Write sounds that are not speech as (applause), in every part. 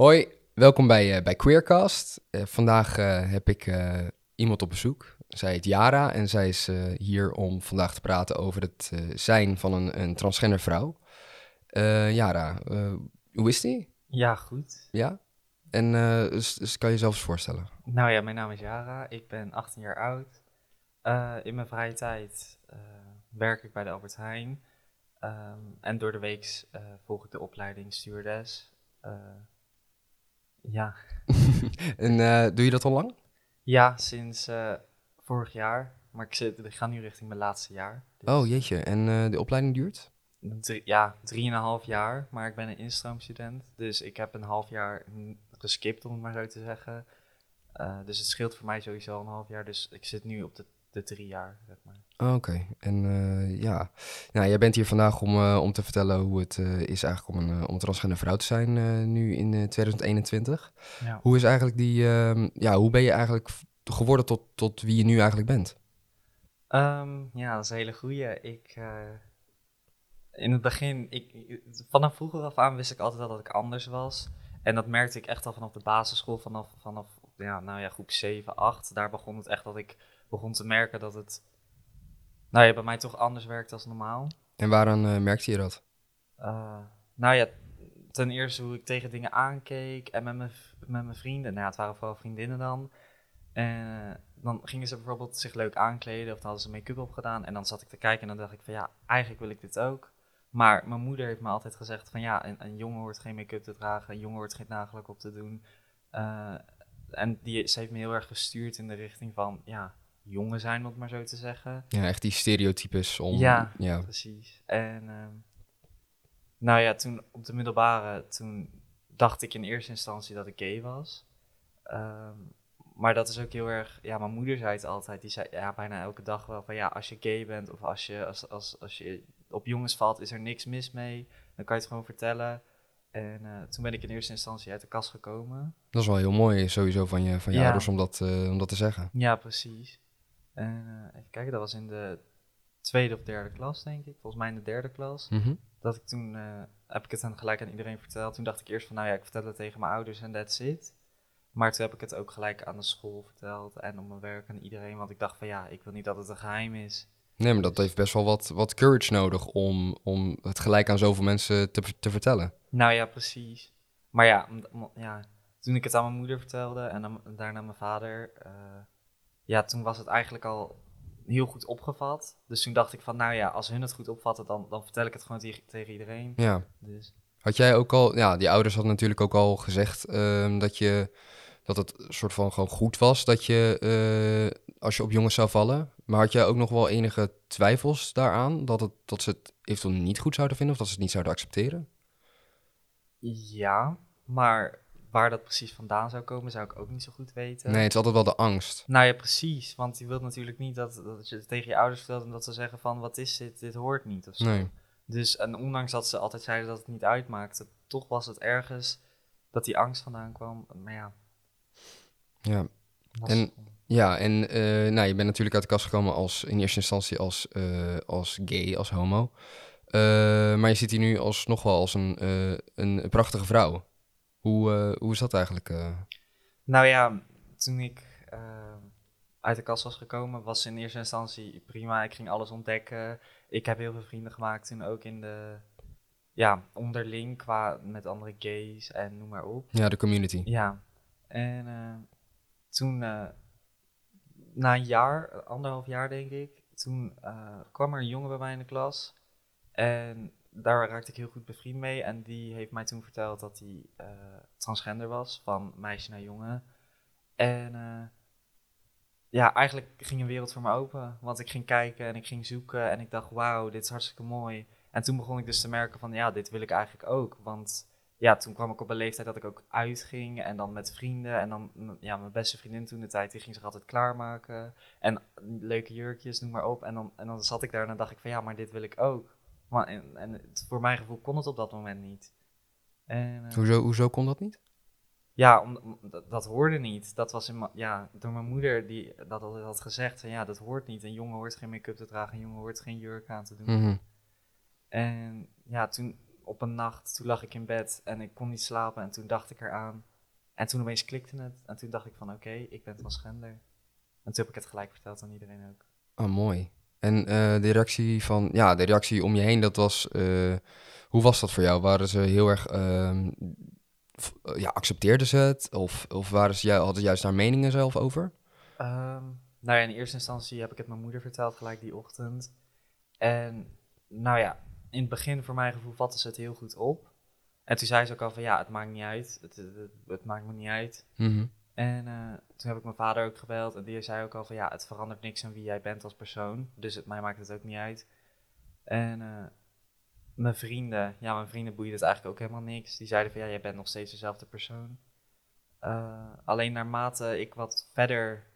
Hoi, welkom bij, eh, bij Queercast. Eh, vandaag eh, heb ik iemand op bezoek. Zij heet Yara en zij is hier om vandaag te praten over het zijn van een, een transgender vrouw. Yara, hoe is die? Ja, goed. Ja? En dus, dus kan je jezelf eens voorstellen? Nou ja, mijn naam is Yara. Ik ben 18 jaar oud. In mijn vrije tijd werk ik bij de Albert Heijn. Ehm, en door de week volg ik de opleiding stewardess. Ja. (laughs) en eh, doe je dat al lang? ja, sinds eh, vorig jaar. Maar ik, zit, ik ga nu richting mijn laatste jaar. Dus Oh jeetje, en eh, de opleiding duurt? drie, ja, drieënhalf jaar. Maar ik ben een instroomstudent. Dus ik heb een half jaar geskipt, om het maar zo te zeggen. Dus het scheelt voor mij sowieso een half jaar. Dus ik zit nu op de, de drie jaar, zeg maar. Oh, Oké, en eh, ja, nou, jij bent hier vandaag om, eh, om te vertellen hoe het eh, is eigenlijk om een, om transgender vrouw te zijn nu in eh, 2021. Ja. Hoe is eigenlijk die, ehm, ja, hoe ben je eigenlijk geworden tot, tot wie je nu eigenlijk bent? Ehm, ja, dat is een hele goeie. Ik, in het begin, ik, vanaf vroeger af aan wist ik altijd al dat ik anders was. En dat merkte ik echt al vanaf de basisschool, vanaf, vanaf ja, nou ja, groep 7, 8. Daar begon het echt dat ik begon te merken dat het nou ja, bij mij toch anders werkt als normaal. En waaraan eh, merkte je dat? Eh, nou ja, ten eerste hoe ik tegen dingen aankeek en met mijn, met mijn vrienden. Nou ja, het waren vooral vriendinnen dan. En dan gingen ze bijvoorbeeld zich leuk aankleden of dan hadden ze make-up opgedaan. En dan zat ik te kijken en dan dacht ik van ja, eigenlijk wil ik dit ook. Maar mijn moeder heeft me altijd gezegd van ja, een, een jongen hoort geen make-up te dragen, een jongen hoort geen nagelak op te doen. Eh, en die, ze heeft me heel erg gestuurd in de richting van ja, jongen zijn, om het maar zo te zeggen. Ja, echt die stereotypes om... Ja. ja. Precies. En ehm, nou ja, toen op de middelbare, toen dacht ik in eerste instantie dat ik gay was. Ehm, maar dat is ook heel erg, ja, mijn moeder zei het altijd, die zei ja, bijna elke dag wel van ja, als je gay bent of als je, als, als, als je op jongens valt, is er niks mis mee. Dan kan je het gewoon vertellen. En eh, toen ben ik in eerste instantie uit de kast gekomen. Dat is wel heel mooi sowieso van je, van je Ja. ouders om dat, eh, om dat te zeggen. Ja, precies. En eh, even kijken, dat was in de tweede of derde klas, denk ik. Volgens mij in de derde klas. Mhm. dat ik toen, eh, heb ik het dan gelijk aan iedereen verteld. Toen dacht ik eerst van, nou ja, ik vertel het tegen mijn ouders en that's it. Maar toen heb ik het ook gelijk aan de school verteld en op mijn werk aan iedereen. Want ik dacht van, ja, ik wil niet dat het een geheim is. Nee, maar dat heeft best wel wat, wat courage nodig om, om het gelijk aan zoveel mensen te, te vertellen. Nou ja, precies. Maar ja, ja toen ik het aan mijn moeder vertelde en dan, daarna mijn vader, eh, ja, toen was het eigenlijk al heel goed opgevat. Dus toen dacht ik van, nou ja, als hun het goed opvatten, dan, dan vertel ik het gewoon tegen, tegen iedereen. Ja. Dus Had jij ook al, ja, die ouders hadden natuurlijk ook al gezegd ehm, dat je, dat het soort van gewoon goed was dat je, eh, als je op jongens zou vallen. Maar had jij ook nog wel enige twijfels daaraan, dat, het, dat ze het eventueel niet goed zouden vinden of dat ze het niet zouden accepteren? Ja, maar waar dat precies vandaan zou komen, zou ik ook niet zo goed weten. Nee, het is altijd wel de angst. Nou ja, precies. Want je wilt natuurlijk niet dat, dat je het tegen je ouders vertelt en dat ze zeggen van, wat is dit? Dit hoort niet of zo. Nee. Dus, en ondanks dat ze altijd zeiden dat het niet uitmaakte, toch was het ergens dat die angst vandaan kwam. Maar ja, Ja, En- ja en eh, nou, je bent natuurlijk uit de kast gekomen als, in eerste instantie als, eh, als gay, als homo. Eh, maar je zit hier nu alsnog wel als een, een prachtige vrouw. Hoe, eh, hoe is dat eigenlijk? eh? Nou ja, toen ik eh, uit de kast was gekomen, was in eerste instantie prima. Ik ging alles ontdekken. Ik heb heel veel vrienden gemaakt toen ook in de, ja, onderling qua met andere gays en noem maar op. Ja, de community. Ja, en toen, na een jaar, anderhalf jaar denk ik, toen kwam er een jongen bij mij in de klas. En daar raakte ik heel goed bevriend mee. En die heeft mij toen verteld dat hij eh, transgender was, van meisje naar jongen. En eh, ja, eigenlijk ging een wereld voor me open. Want ik ging kijken en ik ging zoeken en ik dacht, wauw, dit is hartstikke mooi. En toen begon ik dus te merken van, ja, dit wil ik eigenlijk ook. Want ja, toen kwam ik op een leeftijd dat ik ook uitging en dan met vrienden. En dan, ja, mijn beste vriendin toen de tijd, die ging zich altijd klaarmaken. En leuke jurkjes, noem maar op. En dan, en dan zat ik daar en dan dacht ik van, ja, maar dit wil ik ook. Maar, en, en het- voor mijn gevoel kon het op dat moment niet. En, eh, Hoezo, hoezo kon dat niet? ja, om, om- dat, dat hoorde niet. Dat was in ja, door mijn moeder die dat altijd had gezegd. Van, ja, dat hoort niet. Een jongen hoort geen make-up te dragen. Een jongen hoort geen jurk aan te doen. Mhm. En ja, toen op een nacht, toen lag ik in bed en ik kon niet slapen en toen dacht ik eraan. En toen opeens klikte het en toen dacht ik van oké, ik ben transgender. En toen heb ik het gelijk verteld aan iedereen ook. Oh, mooi. En uh, de reactie van, ja, de reactie om je heen, dat was, uh, hoe was dat voor jou? Waren ze heel erg, uh, ja, accepteerden ze het? Of, of waren ze, hadden ze juist daar meningen zelf over? Um, nou ja, in eerste instantie heb ik het mijn moeder verteld gelijk die ochtend. En nou ja, in het begin voor mijn gevoel vatte ze het heel goed op. En toen zei ze ook al van ja, het maakt niet uit. Het, het, het maakt me niet uit. Mm -hmm. En uh, toen heb ik mijn vader ook gebeld. En die zei ook al van ja, het verandert niks aan wie jij bent als persoon. Dus het, mij maakt het ook niet uit. En uh, mijn vrienden, ja, mijn vrienden boeide het eigenlijk ook helemaal niks. Die zeiden van ja, jij bent nog steeds dezelfde persoon. Uh, alleen naarmate ik wat verder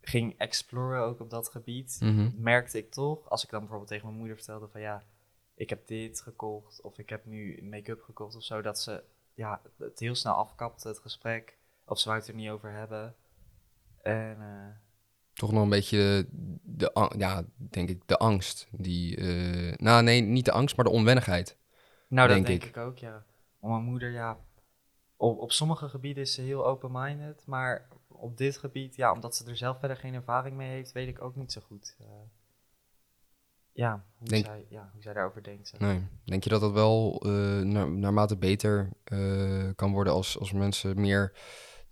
ging exploren ook op dat gebied, mm -hmm. merkte ik toch, als ik dan bijvoorbeeld tegen mijn moeder vertelde van ja, ik heb dit gekocht of ik heb nu make-up gekocht of zo, dat ze ja, het heel snel afkapte, het gesprek. Of ze wou het er niet over hebben. En, uh, Toch nog een beetje de, ja, denk ik, de angst. Die, uh, nou nee, niet de angst, maar de onwennigheid. Nou, dat denk denk ik. ik, ook, ja. Mijn moeder, ja, op, op sommige gebieden is ze heel open-minded, maar op dit gebied, ja, omdat ze er zelf verder geen ervaring mee heeft, weet ik ook niet zo goed. Uh, ja, hoe, Denk- zij, ja, hoe zij daarover denkt. zeg. Nee. Denk je dat dat wel eh, naar, naarmate beter eh, kan worden als, als mensen meer,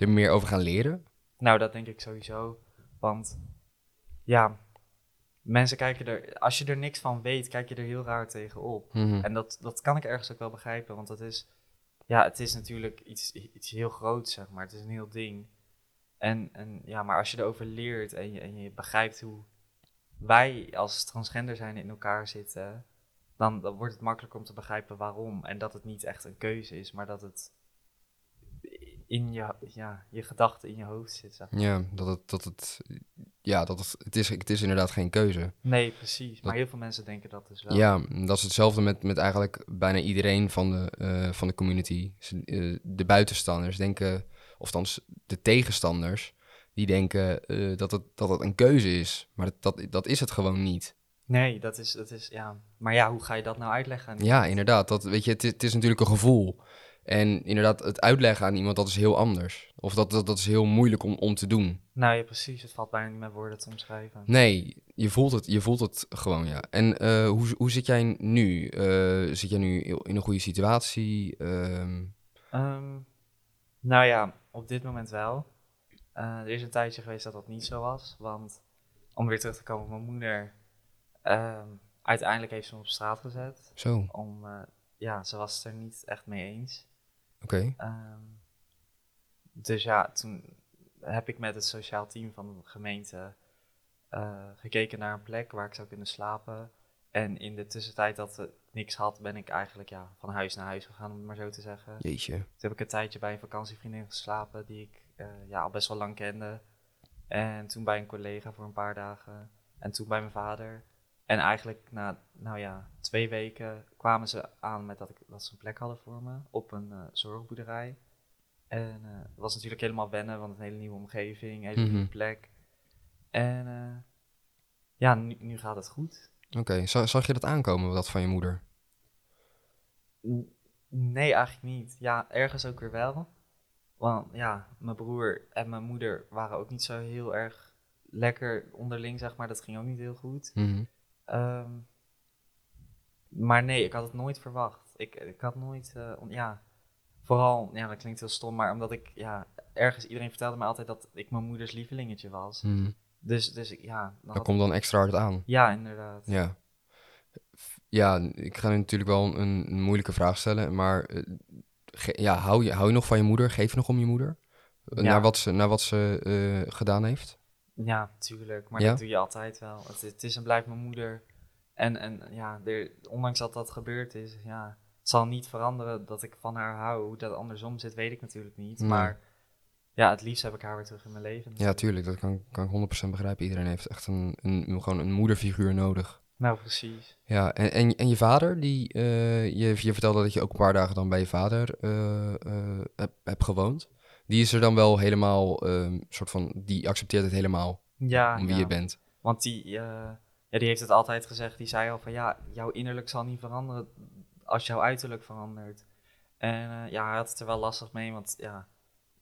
er meer over gaan leren? Nou, dat denk ik sowieso. Want ja, mensen kijken er, als je er niks van weet, kijk je er heel raar tegenop. Mhm. En dat, dat kan ik ergens ook wel begrijpen, want dat is, ja, het is natuurlijk iets, iets heel groots, zeg maar. Het is een heel ding. En, en ja, maar als je erover leert en je, en je begrijpt hoe wij als transgender zijn in elkaar zitten, dan, dan wordt het makkelijker om te begrijpen waarom. En dat het niet echt een keuze is, maar dat het in je, ja, je gedachten in je hoofd zit. Zeg maar. Ja, dat het, dat het, ja, dat het, het, is, het is inderdaad geen keuze. Nee, precies. Maar heel veel mensen denken dat dus wel. Ja, dat is hetzelfde met, met eigenlijk bijna iedereen van de, eh, van de community. Eh, de buitenstanders denken, of de tegenstanders, die denken eh, dat, het, dat het een keuze is. Maar dat, dat, dat is het gewoon niet. Nee, dat is, dat is, ja. Maar ja, hoe ga je dat nou uitleggen? Ja, inderdaad. Dat, weet je, het is natuurlijk een gevoel. En inderdaad, het uitleggen aan iemand, dat is heel anders. Of dat, dat, dat is heel moeilijk om, om te doen. Nou ja, precies. Het valt bijna niet met woorden te omschrijven. Nee, je voelt het, je voelt het gewoon, ja. En eh, hoe, hoe zit jij nu? Eh, zit jij nu in een goede situatie? Ehm, Ehm, nou ja, op dit moment wel. Eh, er is een tijdje geweest dat dat niet zo was. Want om weer terug te komen op mijn moeder. ehm, uiteindelijk heeft ze me op straat gezet. zo. Om, ja, ze was het er niet echt mee eens. Ehm, dus ja, toen heb ik met het sociaal team van de gemeente eh, gekeken naar een plek waar ik zou kunnen slapen. En in de tussentijd dat het niks had, ben ik eigenlijk ja, van huis naar huis gegaan, om het maar zo te zeggen. Jeetje. Toen heb ik een tijdje bij een vakantievriendin geslapen die ik eh, ja, al best wel lang kende. En toen bij een collega voor een paar dagen. En toen bij mijn vader. En eigenlijk na nou ja, twee weken kwamen ze aan met dat, ik, dat ze een plek hadden voor me op een eh, zorgboerderij. En eh, het was natuurlijk helemaal wennen, want een hele nieuwe omgeving, een hele Mhm. nieuwe plek. En eh, ja, nu, nu gaat het goed. Oké, Za- zag je dat aankomen, dat van je moeder? N- Nee, eigenlijk niet. Ja, ergens ook weer wel. Want ja, mijn broer en mijn moeder waren ook niet zo heel erg lekker onderling, zeg maar. Dat ging ook niet heel goed. Mhm. Ehm, maar nee, ik had het nooit verwacht. Ik, ik had nooit, eh, on- ja, vooral, ja, dat klinkt heel stom, maar omdat ik, ja, ergens, iedereen vertelde me altijd dat ik mijn moeders lievelingetje was. Mhm. Dus, dus ik- ja, dan Dat komt dan extra hard aan. ja, inderdaad. Ja. Ja, ik ga nu natuurlijk wel een, een moeilijke vraag stellen, maar eh, ja, hou, je, hou je nog van je moeder? Geef je nog om je moeder? Ja. Naar wat ze, naar wat ze eh, gedaan heeft? Ja, tuurlijk. Maar Ja? dat doe je altijd wel. Het, het is en blijft mijn moeder. En, en ja, er, ondanks dat dat gebeurd is, ja, het zal niet veranderen dat ik van haar hou. Hoe dat andersom zit, weet ik natuurlijk niet. Nee. Maar ja, het liefst heb ik haar weer terug in mijn leven. Ja, tuurlijk, dat kan, kan ik 100% begrijpen. Iedereen heeft echt een, een, gewoon een moederfiguur nodig. Nou, precies. Ja, en, en, en je vader, die, eh, je, je vertelde dat je ook een paar dagen dan bij je vader eh eh, hebt hebt gewoond. Die is er dan wel helemaal, ehm, soort van, die accepteert het helemaal Ja, om wie ja. je bent. Want die, eh, ja, die heeft het altijd gezegd. Die zei al van ja, jouw innerlijk zal niet veranderen als jouw uiterlijk verandert. En eh, ja, hij had het er wel lastig mee, want ja,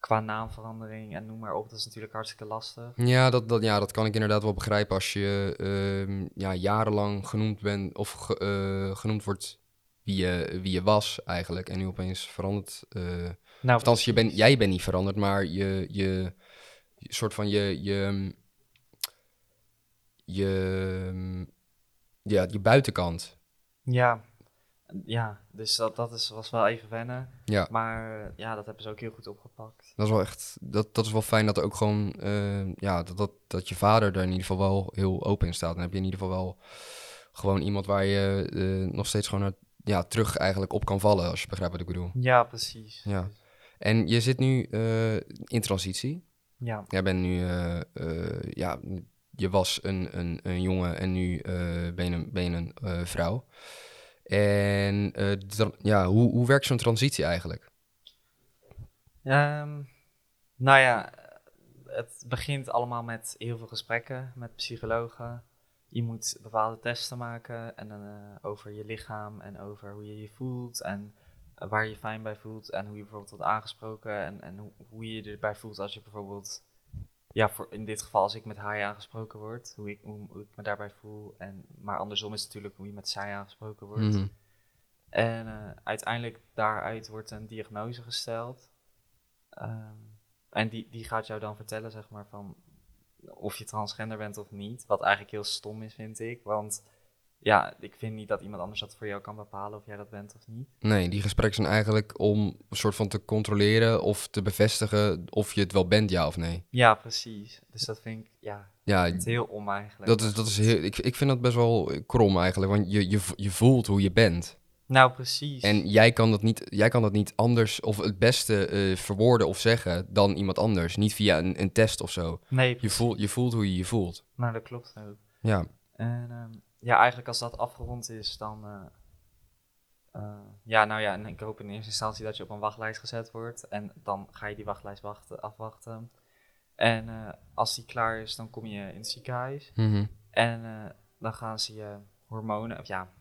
qua naamverandering en noem maar op, dat is natuurlijk hartstikke lastig. Ja, dat, dat, ja, dat kan ik inderdaad wel begrijpen als je ehm, ja, jarenlang genoemd bent of ge- eh, genoemd wordt wie je, wie je was eigenlijk. En nu opeens verandert. eh Nou, althans, je bent, jij bent niet veranderd, maar je, je, je soort van je, je, je, ja, je buitenkant. Ja, ja dus dat, dat is, was wel even wennen. Ja. Maar ja, dat hebben ze ook heel goed opgepakt. Dat is wel echt, dat, dat is wel fijn dat er ook gewoon, eh, ja, dat, dat, dat je vader er in ieder geval wel heel open in staat. Dan heb je in ieder geval wel gewoon iemand waar je eh, nog steeds gewoon naar, ja, terug eigenlijk op kan vallen, als je begrijpt wat ik bedoel. Ja, precies. Ja. En je zit nu eh, in transitie. Ja, Jij bent nu, eh, eh, ja, je was een, een, een jongen en nu ben je een, ben je een vrouw. En ja, hoe, hoe werkt zo'n transitie eigenlijk? Ehm, nou ja, het begint allemaal met heel veel gesprekken met psychologen. Je moet bepaalde testen maken en eh, over je lichaam en over hoe je je voelt en eh, waar je je fijn bij voelt en hoe je bijvoorbeeld wordt aangesproken en, en hoe, hoe je je erbij voelt als je bijvoorbeeld, ja, voor, in dit geval als ik met hij aangesproken word, hoe ik, hoe, hoe ik me daarbij voel. En, maar andersom is het natuurlijk hoe je met zij aangesproken wordt. Mhm. En eh, uiteindelijk daaruit wordt een diagnose gesteld. Ehm, en die, die gaat jou dan vertellen, zeg maar, van of je transgender bent of niet. Wat eigenlijk heel stom is, vind ik. Want ja, ik vind niet dat iemand anders dat voor jou kan bepalen of jij dat bent of niet. Nee, die gesprekken zijn eigenlijk om een soort van te controleren of te bevestigen of je het wel bent, ja of nee. Ja, precies. Dus dat vind ik, ja, Ja, het heel om eigenlijk. dat is, dat is heel, ik, ik vind dat best wel krom eigenlijk, want je, je, je voelt hoe je bent. Nou, precies. En jij kan dat niet, jij kan dat niet anders of het beste eh, verwoorden of zeggen dan iemand anders. Niet via een, een test of zo. nee, Je voelt, je voelt hoe je je voelt. Nou, dat klopt ook. Ja, En ehm, ja, eigenlijk als dat afgerond is, dan. eh, eh, ja, nou ja, en ik hoop in eerste instantie dat je op een wachtlijst gezet wordt. En dan ga je die wachtlijst wachten, afwachten. En als die klaar is, dan kom je in het ziekenhuis. Mhm. En dan gaan ze je hormonen, of ja,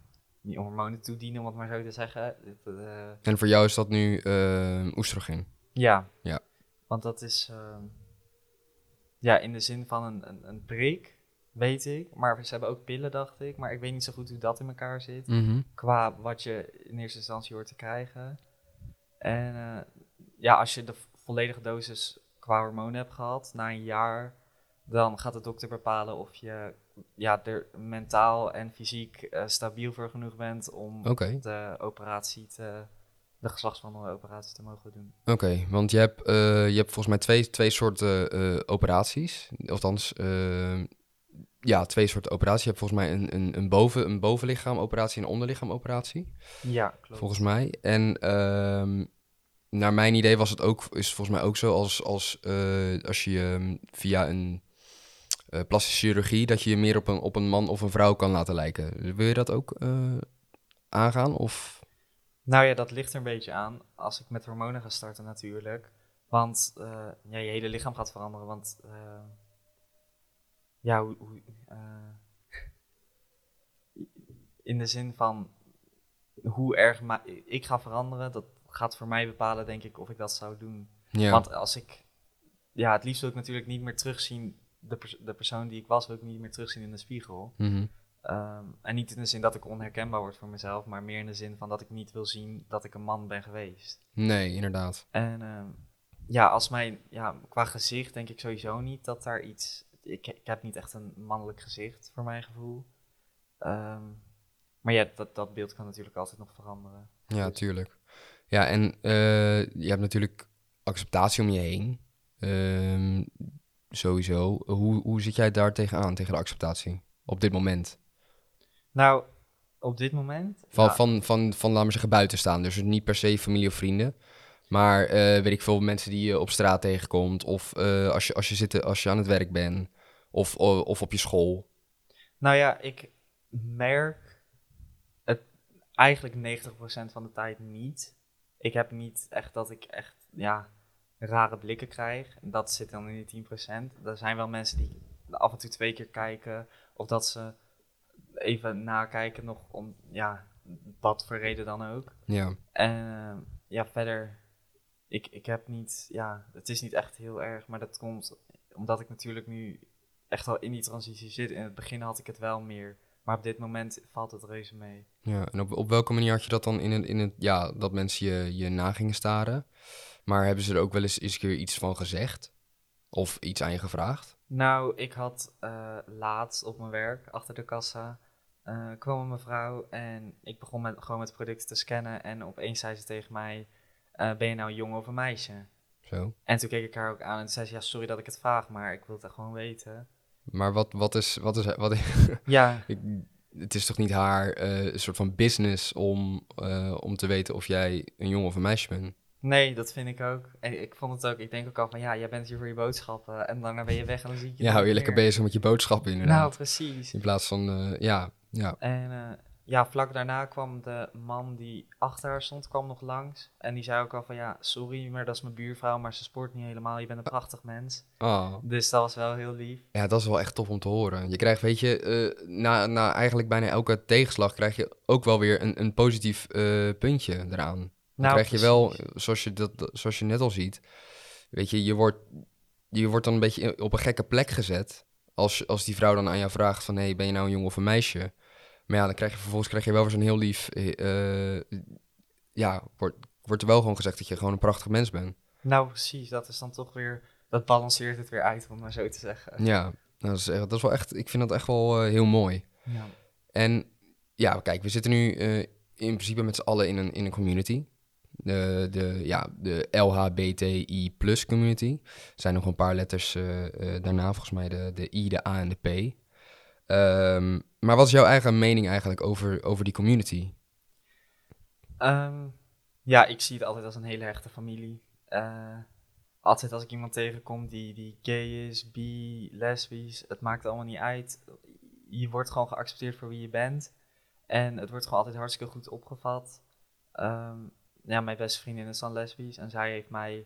niet hormonen toedienen, om het maar zo te zeggen. Eh, En voor jou is dat nu eh oestrogeen. ja. Ja. Want dat is ehm, ja, in de zin van een, een, een prik, weet ik. Maar ze hebben ook pillen, dacht ik. Maar ik weet niet zo goed hoe dat in elkaar zit. Mhm. Qua wat je in eerste instantie hoort te krijgen. En eh, ja, als je de vo- volledige dosis qua hormonen hebt gehad, na een jaar, dan gaat de dokter bepalen of je ja, er mentaal en fysiek eh, stabiel voor genoeg bent om de operatie te, de geslachtsveranderde operatie te mogen doen. oké. Want je hebt, eh, je hebt volgens mij twee, twee soorten eh, operaties. Althans, ja, twee soorten operaties. Je hebt volgens mij een, een, een, boven, een bovenlichaamoperatie en een onderlichaamoperatie. Ja, klopt. volgens mij. En ehm, naar mijn idee was het ook, is volgens mij ook zo als, als, als je ehm, via een eh, plastische chirurgie, dat je je meer op een, op een man of een vrouw kan laten lijken. Wil je dat ook eh, aangaan? Of? Nou ja, dat ligt er een beetje aan. Als ik met hormonen ga starten natuurlijk. Want eh, ja, je hele lichaam gaat veranderen. Want ja, hoe, hoe, in de zin van hoe erg ik ga veranderen, dat gaat voor mij bepalen, denk ik, of ik dat zou doen. Ja, Want als ik, ja, het liefst wil ik natuurlijk niet meer terugzien, de, pers- de persoon die ik was, wil ik niet meer terugzien in de spiegel. Mhm. Ehm, en niet in de zin dat ik onherkenbaar word voor mezelf, maar meer in de zin van dat ik niet wil zien dat ik een man ben geweest. Nee, inderdaad. En ehm, ja, als mijn, ja, qua gezicht denk ik sowieso niet dat daar iets. Ik, ik heb niet echt een mannelijk gezicht voor mijn gevoel. Ehm, maar ja, dat, dat beeld kan natuurlijk altijd nog veranderen. Ja, tuurlijk. Ja, en eh, je hebt natuurlijk acceptatie om je heen. Sowieso. Hoe, hoe zit jij daar tegenaan, tegen de acceptatie? Op dit moment? Nou, op dit moment. Van, ja, van, van, van, laten we zeggen, buitenstaanders. Dus niet per se familie of vrienden. Maar eh, weet ik veel, mensen die je op straat tegenkomt. Of eh, als, je, als, je zit, als je aan het werk bent. Of, of op je school. Nou ja, ik merk het eigenlijk 90% van de tijd niet. Ik heb niet echt dat ik echt ja, rare blikken krijg. Dat zit dan in die 10%. Er zijn wel mensen die af en toe twee keer kijken. Of dat ze even nakijken nog om, ja, wat voor reden dan ook. Ja, En eh, ja, verder, ik, ik heb niet, ja, het is niet echt heel erg, maar dat komt omdat ik natuurlijk nu echt al in die transitie zit. In het begin had ik het wel meer, maar op dit moment valt het reuze mee. ja. En op, op welke manier had je dat dan in het, in het ja, dat mensen je, je na gingen staren? Maar hebben ze er ook wel eens, eens een keer iets van gezegd? Of iets aan je gevraagd? Nou, ik had eh, laatst op mijn werk, achter de kassa, eh, kwam een mevrouw en ik begon met, gewoon met producten te scannen. En opeens zei ze tegen mij, eh, ben je nou een jongen of een meisje? Zo. En toen keek ik haar ook aan en zei ze, ja, sorry dat ik het vraag, maar ik wil het echt gewoon weten. Maar wat, wat is, wat is, wat (laughs) Ja, ik, het is toch niet haar een soort van business om, om te weten of jij een jongen of een meisje bent? Nee, dat vind ik ook. En ik vond het ook, ik denk ook al van, ja, jij bent hier voor je boodschappen en daarna ben je weg en dan zie ik je Ja, hou je lekker bezig met je boodschappen inderdaad. Nou, precies. In plaats van, eh, ja, ja. En eh, ja, vlak daarna kwam de man die achter haar stond, kwam nog langs. En die zei ook al van, ja, sorry, maar dat is mijn buurvrouw, maar ze sport niet helemaal. Je bent een prachtig mens. Oh. Dus dat was wel heel lief. Ja, dat is wel echt tof om te horen. Je krijgt, weet je, eh, na, na eigenlijk bijna elke tegenslag krijg je ook wel weer een, een positief puntje eraan. Dan Nou, krijg je wel, zoals je, dat, zoals je net al ziet, weet je, je wordt, je wordt dan een beetje op een gekke plek gezet. Als, als die vrouw dan aan jou vraagt van, hey, ben je nou een jongen of een meisje? Maar ja, dan krijg je vervolgens krijg je wel weer zo'n heel lief, eh, eh, ja, wordt, wordt er wel gewoon gezegd dat je gewoon een prachtig mens bent. Nou, precies. Dat is dan toch weer, dat balanceert het weer uit, om maar zo te zeggen. Ja, nou, dat, is, dat is wel echt, ik vind dat echt wel eh, heel mooi. Ja. En ja, kijk, we zitten nu in principe met z'n allen in een, in een community. De, de, ja, de LHBTI plus community. Er zijn nog een paar letters eh, eh, daarna, volgens mij de, de I, de A en de P. Ehm, maar wat is jouw eigen mening eigenlijk over, over die community? Ehm, ja, ik zie het altijd als een hele hechte familie. Eh, altijd als ik iemand tegenkom die, die gay is, bi, lesbisch, het maakt allemaal niet uit. Je wordt gewoon geaccepteerd voor wie je bent. En het wordt gewoon altijd hartstikke goed opgevat. Ehm, ja, mijn beste vriendin is dan lesbisch en zij heeft mij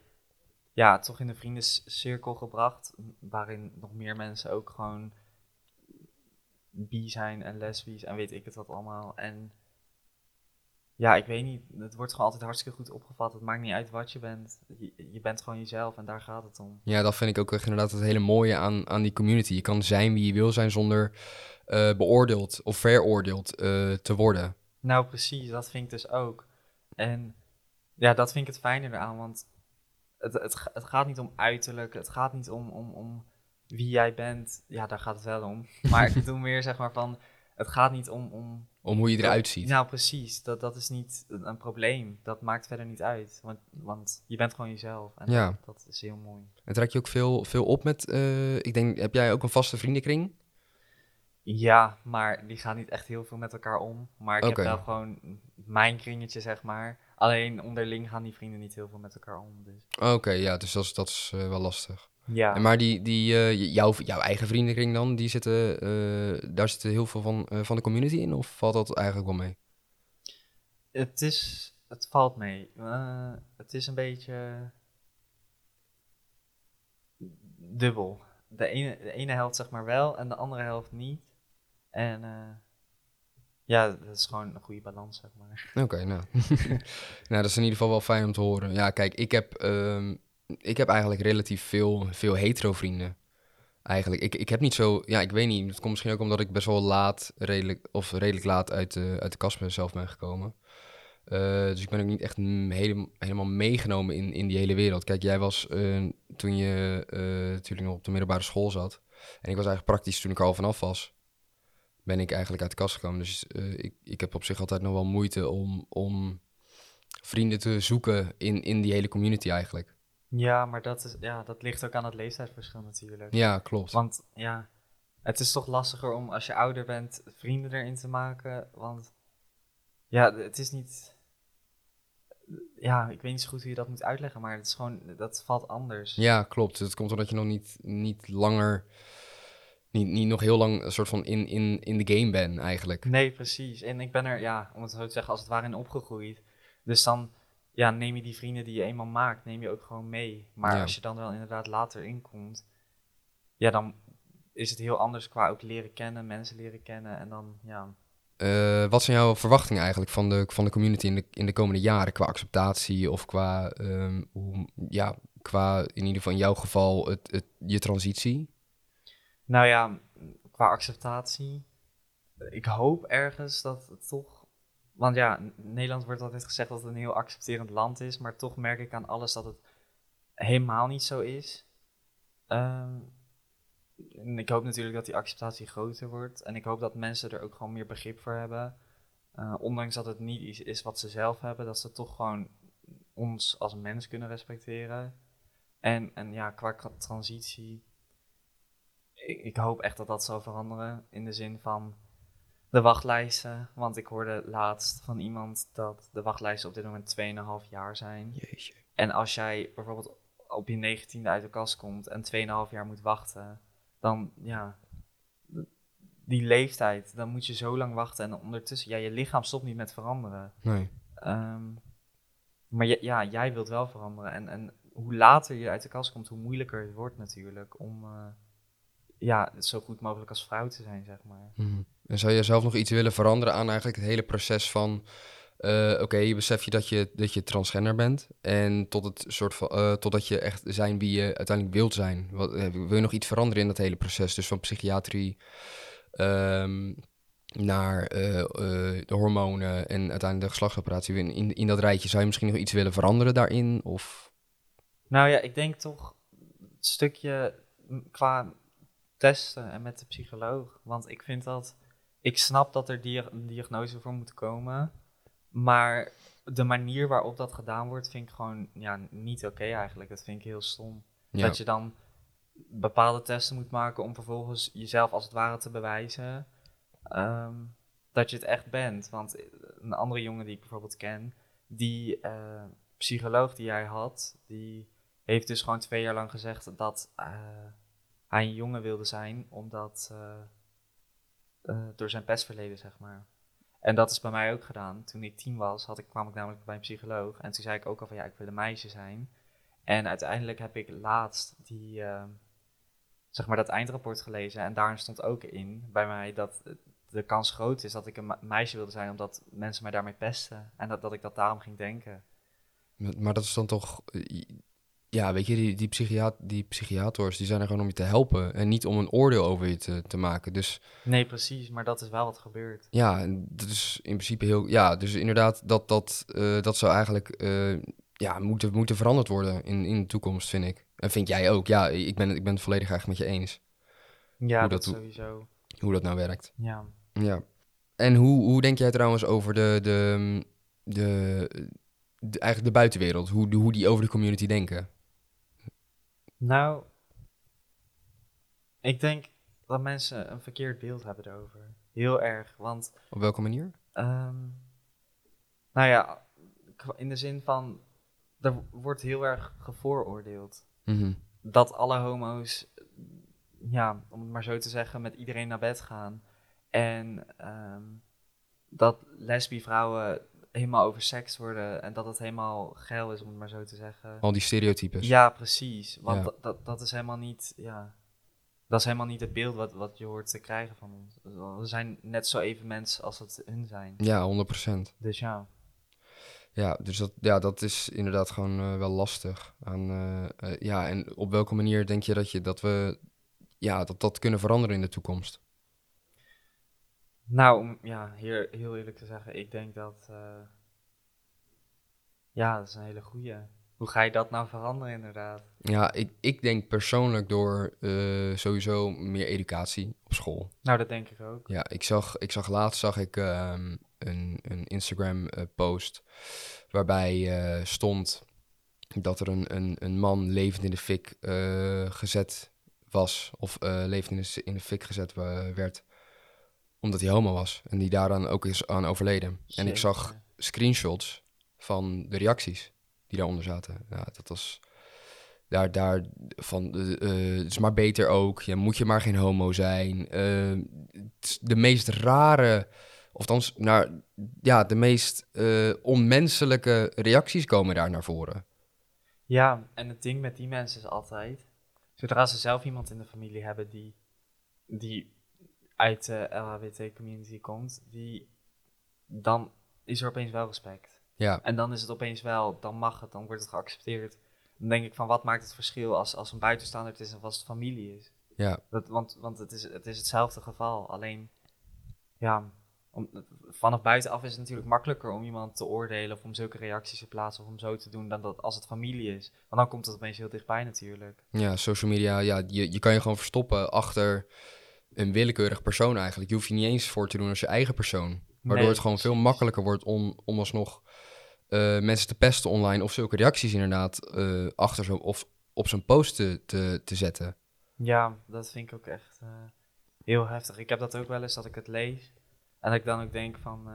ja, toch in de vriendencirkel gebracht. Waarin nog meer mensen ook gewoon bi zijn en lesbisch en weet ik het wat allemaal. En ja, ik weet niet. Het wordt gewoon altijd hartstikke goed opgevat. Het maakt niet uit wat je bent. Je, je bent gewoon jezelf en daar gaat het om. Ja, dat vind ik ook echt inderdaad het hele mooie aan, aan die community. Je kan zijn wie je wil zijn zonder eh, beoordeeld of veroordeeld eh, te worden. Nou, precies. Dat vind ik dus ook. En ja, dat vind ik het fijne eraan. Want het, het, het gaat niet om uiterlijk. Het gaat niet om, om, om wie jij bent. Ja, daar gaat het wel om. Maar ik (laughs) bedoel meer zeg maar van... Het gaat niet om... om Om hoe je eruit ziet. Nou, precies. Dat, dat is niet een, een probleem. Dat maakt verder niet uit. Want, want je bent gewoon jezelf. En Ja. dat, dat is heel mooi. En trek je ook veel, veel op met, eh, ik denk, heb jij ook een vaste vriendenkring? Ja, maar die gaan niet echt heel veel met elkaar om. Maar ik heb wel gewoon mijn kringetje, zeg maar. Alleen onderling gaan die vrienden niet heel veel met elkaar om. Dus. Oké, ja, dus dat is, dat is eh, wel lastig. Ja, En maar die, die, eh, jouw, jouw eigen vriendenkring dan, die zitten, eh, daar zitten heel veel van, van de community in? Of valt dat eigenlijk wel mee? het, is, het valt mee. Het is een beetje dubbel. De ene, de ene helft zeg maar wel en de andere helft niet. En ja, dat is gewoon een goede balans, zeg maar. Oké, nou. (laughs) nou, dat is in ieder geval wel fijn om te horen. Ja, kijk, ik heb, ehm, ik heb eigenlijk relatief veel, veel hetero vrienden. Eigenlijk. Ik, ik heb niet zo, ja, ik weet niet. Het komt misschien ook omdat ik best wel laat, redelijk, of redelijk laat uit de, uit de kast zelf ben gekomen. Eh, dus ik ben ook niet echt helemaal meegenomen in, in die hele wereld. Kijk, jij was eh, toen je eh, natuurlijk nog op de middelbare school zat. En ik was eigenlijk praktisch toen ik al vanaf was. Ben ik eigenlijk uit de kast gekomen. Dus eh, ik, ik heb op zich altijd nog wel moeite om, om vrienden te zoeken in, in die hele community eigenlijk. Ja, maar dat, is, ja, dat ligt ook aan het leeftijdsverschil natuurlijk. Ja, klopt. Want ja, het is toch lastiger om als je ouder bent vrienden erin te maken. Want ja, het is niet. Ja, ik weet niet zo goed hoe je dat moet uitleggen, maar het is gewoon, dat valt anders. Ja, klopt. Het komt omdat je nog niet, niet langer, niet, niet nog heel lang een soort van in, in, in de game bent eigenlijk. Nee, precies. En ik ben er, ja, om het zo te zeggen, als het ware in opgegroeid. Dus dan ja, neem je die vrienden die je eenmaal maakt, neem je ook gewoon mee. Maar Ja. als je dan wel inderdaad later inkomt, ja, dan is het heel anders qua ook leren kennen, mensen leren kennen. En dan, ja, eh, wat zijn jouw verwachtingen eigenlijk van de, van de community in de, in de komende jaren qua acceptatie of qua, ehm, hoe, ja, qua in ieder geval in jouw geval het, het, je transitie? Nou ja, qua acceptatie. Ik hoop ergens dat het toch. Want ja, Nederland wordt altijd gezegd dat het een heel accepterend land is. Maar toch merk ik aan alles dat het helemaal niet zo is. Ehm, en ik hoop natuurlijk dat die acceptatie groter wordt. En ik hoop dat mensen er ook gewoon meer begrip voor hebben. Eh, ondanks dat het niet iets is wat ze zelf hebben, dat ze toch gewoon ons als mens kunnen respecteren. En, en ja, qua tra- transitie. Ik, ik hoop echt dat dat zal veranderen. In de zin van de wachtlijsten. Want ik hoorde laatst van iemand dat de wachtlijsten op dit moment 2,5 jaar zijn. Jeetje. En als jij bijvoorbeeld op je negentiende uit de kast komt en 2,5 jaar moet wachten, dan ja, die leeftijd, dan moet je zo lang wachten. En ondertussen, ja, je lichaam stopt niet met veranderen. Nee. Ehm, maar ja, ja, jij wilt wel veranderen. En, en hoe later je uit de kast komt, hoe moeilijker het wordt natuurlijk om eh, ja, zo goed mogelijk als vrouw te zijn, zeg maar. Mhm. En zou je zelf nog iets willen veranderen aan eigenlijk het hele proces van... eh, Oké, je besef je dat, je dat je transgender bent. En tot het soort van, eh, totdat je echt zijn wie je uiteindelijk wilt zijn. Wat, eh, wil je nog iets veranderen in dat hele proces? Dus van psychiatrie ehm, naar de hormonen en uiteindelijk de geslachtsoperatie. In, in, in dat rijtje zou je misschien nog iets willen veranderen daarin? Of Nou ja, ik denk toch het stukje qua testen en met de psycholoog. Want ik vind dat, ik snap dat er dia een diagnose voor moet komen. Maar de manier waarop dat gedaan wordt, vind ik gewoon ja, niet oké eigenlijk. Dat vind ik heel stom. ja, Dat je dan bepaalde testen moet maken om vervolgens jezelf als het ware te bewijzen ehm, dat je het echt bent. Want een andere jongen die ik bijvoorbeeld ken, die eh, psycholoog die hij had, die heeft dus gewoon twee jaar lang gezegd dat eh, hij een jongen wilde zijn, omdat eh, eh, door zijn pestverleden, zeg maar. En dat is bij mij ook gedaan. Toen ik tien was, had ik, kwam ik namelijk bij een psycholoog. En toen zei ik ook al van ja, ik wil een meisje zijn. En uiteindelijk heb ik laatst die, eh, zeg maar dat eindrapport gelezen. En daarin stond ook in bij mij dat de kans groot is dat ik een me- meisje wilde zijn, omdat mensen mij daarmee pesten. En dat, dat ik dat daarom ging denken. maar dat is dan toch... Ja, weet je, die, die, psychiat die psychiators die zijn er gewoon om je te helpen. En niet om een oordeel over je te, te maken. Dus Nee, precies, maar dat is wel wat gebeurt. Ja, en dat is in principe heel. Ja, dus inderdaad, dat, dat, eh, dat zou eigenlijk eh, ja, moeten, moeten veranderd worden in, in de toekomst, vind ik. En vind jij ook? Ja, ik ben, ik ben het volledig eigenlijk met je eens Ja, Hoe dat, dat- sowieso. hoe dat nou werkt. Ja. Ja. En hoe, hoe denk jij trouwens over de, de, de, de- eigenlijk de buitenwereld? Hoe, de- hoe die over de community denken? Nou, ik denk dat mensen een verkeerd beeld hebben erover. Heel erg, want Op welke manier? Ehm, nou ja, in de zin van, er wordt heel erg gevooroordeeld. Mhm. Dat alle homo's, ja, om het maar zo te zeggen, met iedereen naar bed gaan. En ehm, dat lesbi helemaal oversext worden en dat het helemaal geil is, om het maar zo te zeggen. Al die stereotypes. Ja, precies. Want Ja. dat, dat, dat is helemaal niet, ja, dat is helemaal niet het beeld wat, wat je hoort te krijgen van ons. We zijn net zo even mensen als het hun zijn. Ja, 100%. Dus ja. Ja, dus dat, ja, dat is inderdaad gewoon eh, wel lastig. Aan, eh, eh, ja, en op welke manier denk je dat, je dat we ja, dat, dat kunnen veranderen in de toekomst? Nou, om ja, heel, heel eerlijk te zeggen, ik denk dat. eh, ja, dat is een hele goeie. Hoe ga je dat nou veranderen, inderdaad? Ja, ik, ik denk persoonlijk door eh, sowieso meer educatie op school. Nou, dat denk ik ook. Ja, ik zag, ik zag laatst zag ik, ehm, een, een Instagram-post waarbij eh, stond dat er een, een, een man levend in de fik gezet was, of levend in de, in de fik gezet werd, omdat hij homo was. En die daaraan ook is aan overleden. En ik zag screenshots van de reacties die daaronder zaten. Ja, dat was daar, daar van, eh, eh, het is maar beter ook. Ja, moet je maar geen homo zijn. Eh, de meest rare, of althans, naar, ja, de meest onmenselijke reacties komen daar naar voren. Ja, en het ding met die mensen is altijd. Zodra ze zelf iemand in de familie hebben die, die uit de LHBT-community komt, die dan is er opeens wel respect. Ja, En dan is het opeens wel, dan mag het, dan wordt het geaccepteerd. Dan denk ik van, wat maakt het verschil als, als een buitenstaander het is of als het familie is? ja, Dat, want want het, is, het is hetzelfde geval. Alleen, ja, om, vanaf buitenaf is het natuurlijk makkelijker om iemand te oordelen of om zulke reacties te plaatsen of om zo te doen dan dat als het familie is. Want dan komt het opeens heel dichtbij natuurlijk. ja, social media, ja, je, je kan je gewoon verstoppen achter een willekeurig persoon eigenlijk. Je hoeft je niet eens voor te doen als je eigen persoon. Waardoor Nee, het gewoon veel makkelijker wordt om, om alsnog eh, mensen te pesten online of zulke reacties inderdaad eh, achter zo of op zijn post te, te, te zetten. Ja, dat vind ik ook echt eh, heel heftig. Ik heb dat ook wel eens dat ik het lees en dat ik dan ook denk van,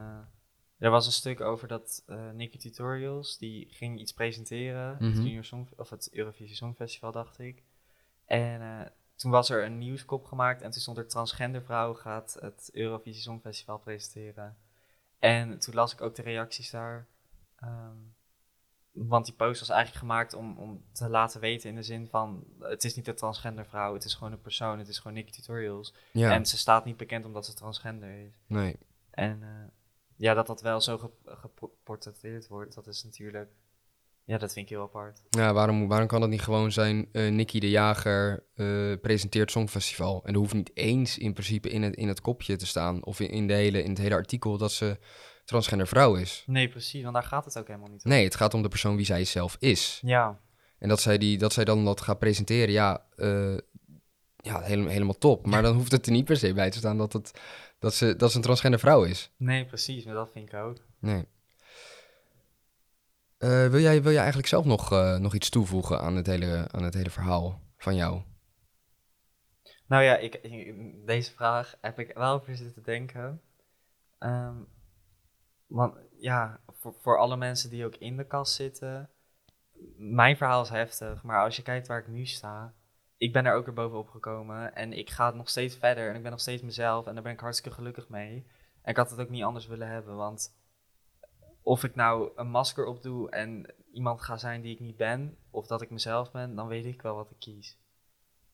er was een stuk over dat Nicky Tutorials, die ging iets presenteren, het, Mhm. Junior Song, of het Eurovisie Songfestival dacht ik. En toen was er een nieuwskop gemaakt en toen stond er transgender vrouw gaat het Eurovisie Songfestival presenteren. En toen las ik ook de reacties daar. ehm, want die post was eigenlijk gemaakt om, om te laten weten in de zin van... het is niet een transgender vrouw, het is gewoon een persoon, het is gewoon Nicky Tutorials. Ja, En ze staat niet bekend omdat ze transgender is. nee. En eh, ja, dat dat wel zo ge- geportretteerd wordt, dat is natuurlijk... Ja, dat vind ik heel apart. Ja, waarom, waarom kan dat niet gewoon zijn? Nicky de Jager eh, presenteert Songfestival. En er hoeft niet eens in principe in het, in het kopje te staan. Of in, in, de hele, in het hele artikel dat ze transgender vrouw is. Nee, precies, want daar gaat het ook helemaal niet om. Nee, het gaat om de persoon wie zij zelf is. Ja, En dat zij, die, dat zij dan dat gaat presenteren, ja, eh, ja helemaal, helemaal top. Maar dan hoeft het er niet per se bij te staan dat, het, dat, ze, dat ze een transgender vrouw is. nee, precies, maar dat vind ik ook. Nee. Eh, wil, jij, wil jij eigenlijk zelf nog, eh, nog iets toevoegen aan het, hele, aan het hele verhaal van jou? Nou ja, ik, deze vraag heb ik wel over zitten denken. Ehm, want ja, voor, voor alle mensen die ook in de kast zitten, mijn verhaal is heftig, maar als je kijkt waar ik nu sta, ik ben er ook weer bovenop gekomen en ik ga nog steeds verder en ik ben nog steeds mezelf en daar ben ik hartstikke gelukkig mee. En ik had het ook niet anders willen hebben, want of ik nou een masker opdoe en iemand ga zijn die ik niet ben, of dat ik mezelf ben, dan weet ik wel wat ik kies.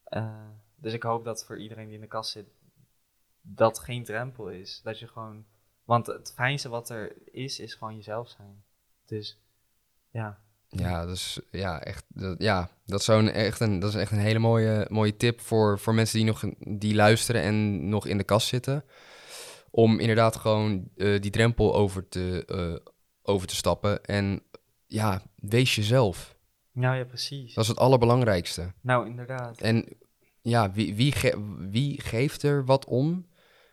Eh, dus ik hoop dat voor iedereen die in de kast zit, dat geen drempel is. Dat je gewoon. Want het fijnste wat er is, is gewoon jezelf zijn. Dus ja. Ja, dus ja, echt, dat, ja, dat, zou een, echt een, dat is echt een hele mooie, mooie tip voor, voor mensen die nog die luisteren en nog in de kast zitten. Om inderdaad gewoon eh, die drempel over te, eh, over te stappen. En ja, wees jezelf. Nou ja, precies. Dat is het allerbelangrijkste. Nou, inderdaad. En ja, wie, wie, ge- wie geeft er wat om?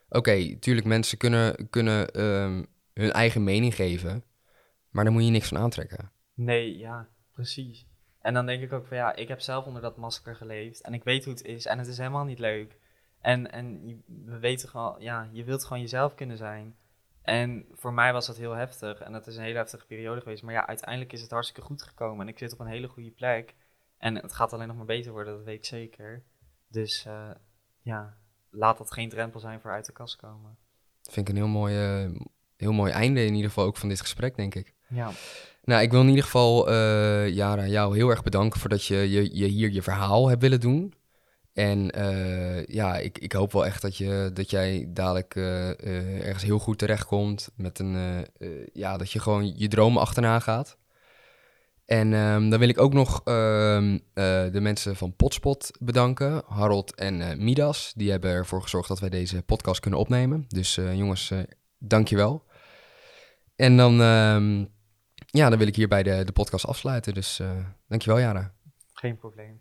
Oké, tuurlijk, mensen kunnen, kunnen ehm, hun eigen mening geven. Maar daar moet je niks van aantrekken. Nee, ja, precies. En dan denk ik ook van ja, ik heb zelf onder dat masker geleefd. En ik weet hoe het is. En het is helemaal niet leuk. En, en we weten gewoon, ja, je wilt gewoon jezelf kunnen zijn. En voor mij was dat heel heftig. En dat is een hele heftige periode geweest. Maar ja, uiteindelijk is het hartstikke goed gekomen. En ik zit op een hele goede plek. En het gaat alleen nog maar beter worden, dat weet ik zeker. Dus eh, ja, laat dat geen drempel zijn voor uit de kast komen. Dat vind ik een heel mooi, heel mooi einde in ieder geval ook van dit gesprek, denk ik. Ja, Nou, ik wil in ieder geval, eh Jara, jou heel erg bedanken voordat je, je, je hier je verhaal hebt willen doen. En eh, ja, ik, ik hoop wel echt dat, je, dat jij dadelijk eh, eh, ergens heel goed terechtkomt. Met een, ja, dat je gewoon je dromen achterna gaat. En ehm, dan wil ik ook nog ehm, eh, de mensen van Potspot bedanken. Harold en Midas. Die hebben ervoor gezorgd dat wij deze podcast kunnen opnemen. Dus jongens, dankjewel. En dan, ehm, ja, dan wil ik hierbij de, de podcast afsluiten. Dus dankjewel, Jara. geen probleem.